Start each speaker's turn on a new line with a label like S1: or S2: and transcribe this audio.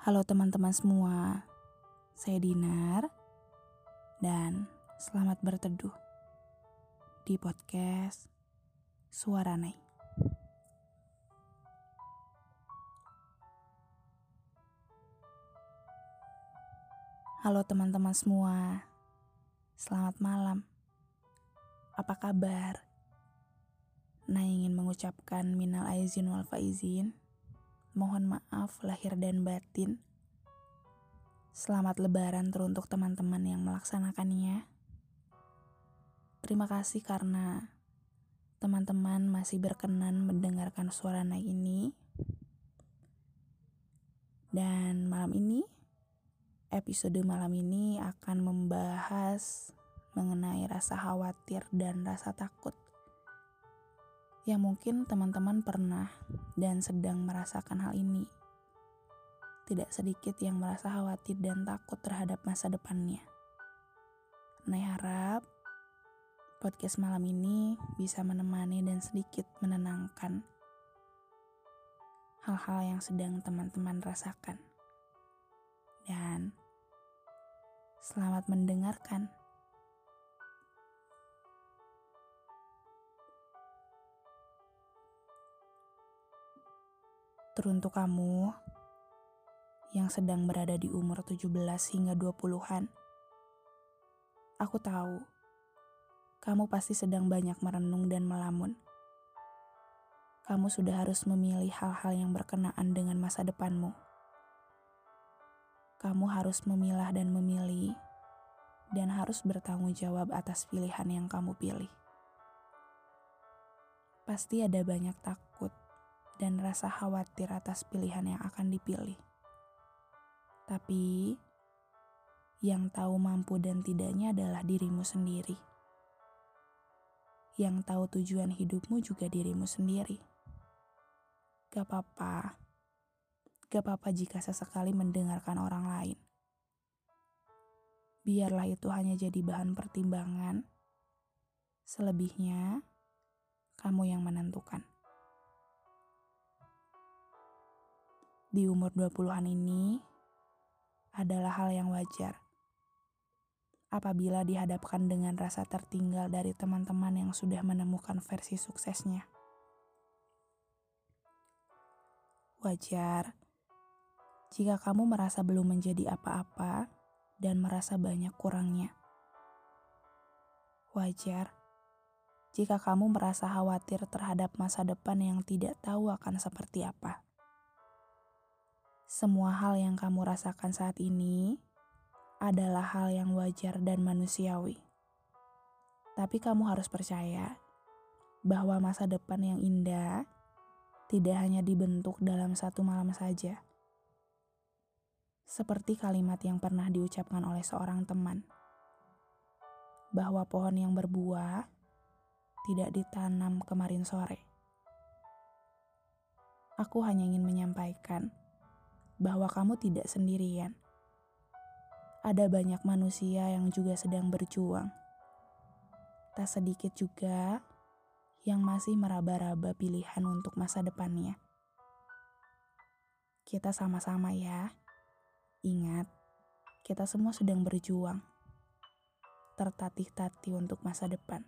S1: Halo teman-teman semua, saya Dinar dan selamat berteduh di podcast Suara Nai. Halo teman-teman semua, selamat malam. Apa kabar? Nah ingin mengucapkan minal aizin wal faizin Mohon maaf lahir dan batin. Selamat lebaran teruntuk teman-teman yang melaksanakannya. Terima kasih karena teman-teman masih berkenan mendengarkan suara naik ini. Dan malam ini, episode malam ini akan membahas mengenai rasa khawatir dan rasa takut yang mungkin teman-teman pernah dan sedang merasakan hal ini. Tidak sedikit yang merasa khawatir dan takut terhadap masa depannya. Nay harap podcast malam ini bisa menemani dan sedikit menenangkan hal-hal yang sedang teman-teman rasakan. Dan selamat mendengarkan. Teruntuk kamu yang sedang berada di umur 17 hingga 20-an. Aku tahu, kamu pasti sedang banyak merenung dan melamun. Kamu sudah harus memilih hal-hal yang berkenaan dengan masa depanmu. Kamu harus memilah dan memilih, dan harus bertanggung jawab atas pilihan yang kamu pilih. Pasti ada banyak takut, dan rasa khawatir atas pilihan yang akan dipilih. Tapi, yang tahu mampu dan tidaknya adalah dirimu sendiri. Yang tahu tujuan hidupmu juga dirimu sendiri. Gak apa-apa, gak apa-apa jika sesekali mendengarkan orang lain. Biarlah itu hanya jadi bahan pertimbangan. Selebihnya, kamu yang menentukan. Di umur 20-an ini adalah hal yang wajar. Apabila dihadapkan dengan rasa tertinggal dari teman-teman yang sudah menemukan versi suksesnya. Wajar jika kamu merasa belum menjadi apa-apa dan merasa banyak kurangnya. Wajar jika kamu merasa khawatir terhadap masa depan yang tidak tahu akan seperti apa. Semua hal yang kamu rasakan saat ini adalah hal yang wajar dan manusiawi. Tapi kamu harus percaya bahwa masa depan yang indah tidak hanya dibentuk dalam satu malam saja. Seperti kalimat yang pernah diucapkan oleh seorang teman, bahwa pohon yang berbuah tidak ditanam kemarin sore. Aku hanya ingin menyampaikan bahwa kamu tidak sendirian. Ada banyak manusia yang juga sedang berjuang. Tak sedikit juga yang masih meraba-raba pilihan untuk masa depannya. Kita sama-sama ya. Ingat, kita semua sedang berjuang. Tertatih-tatih untuk masa depan.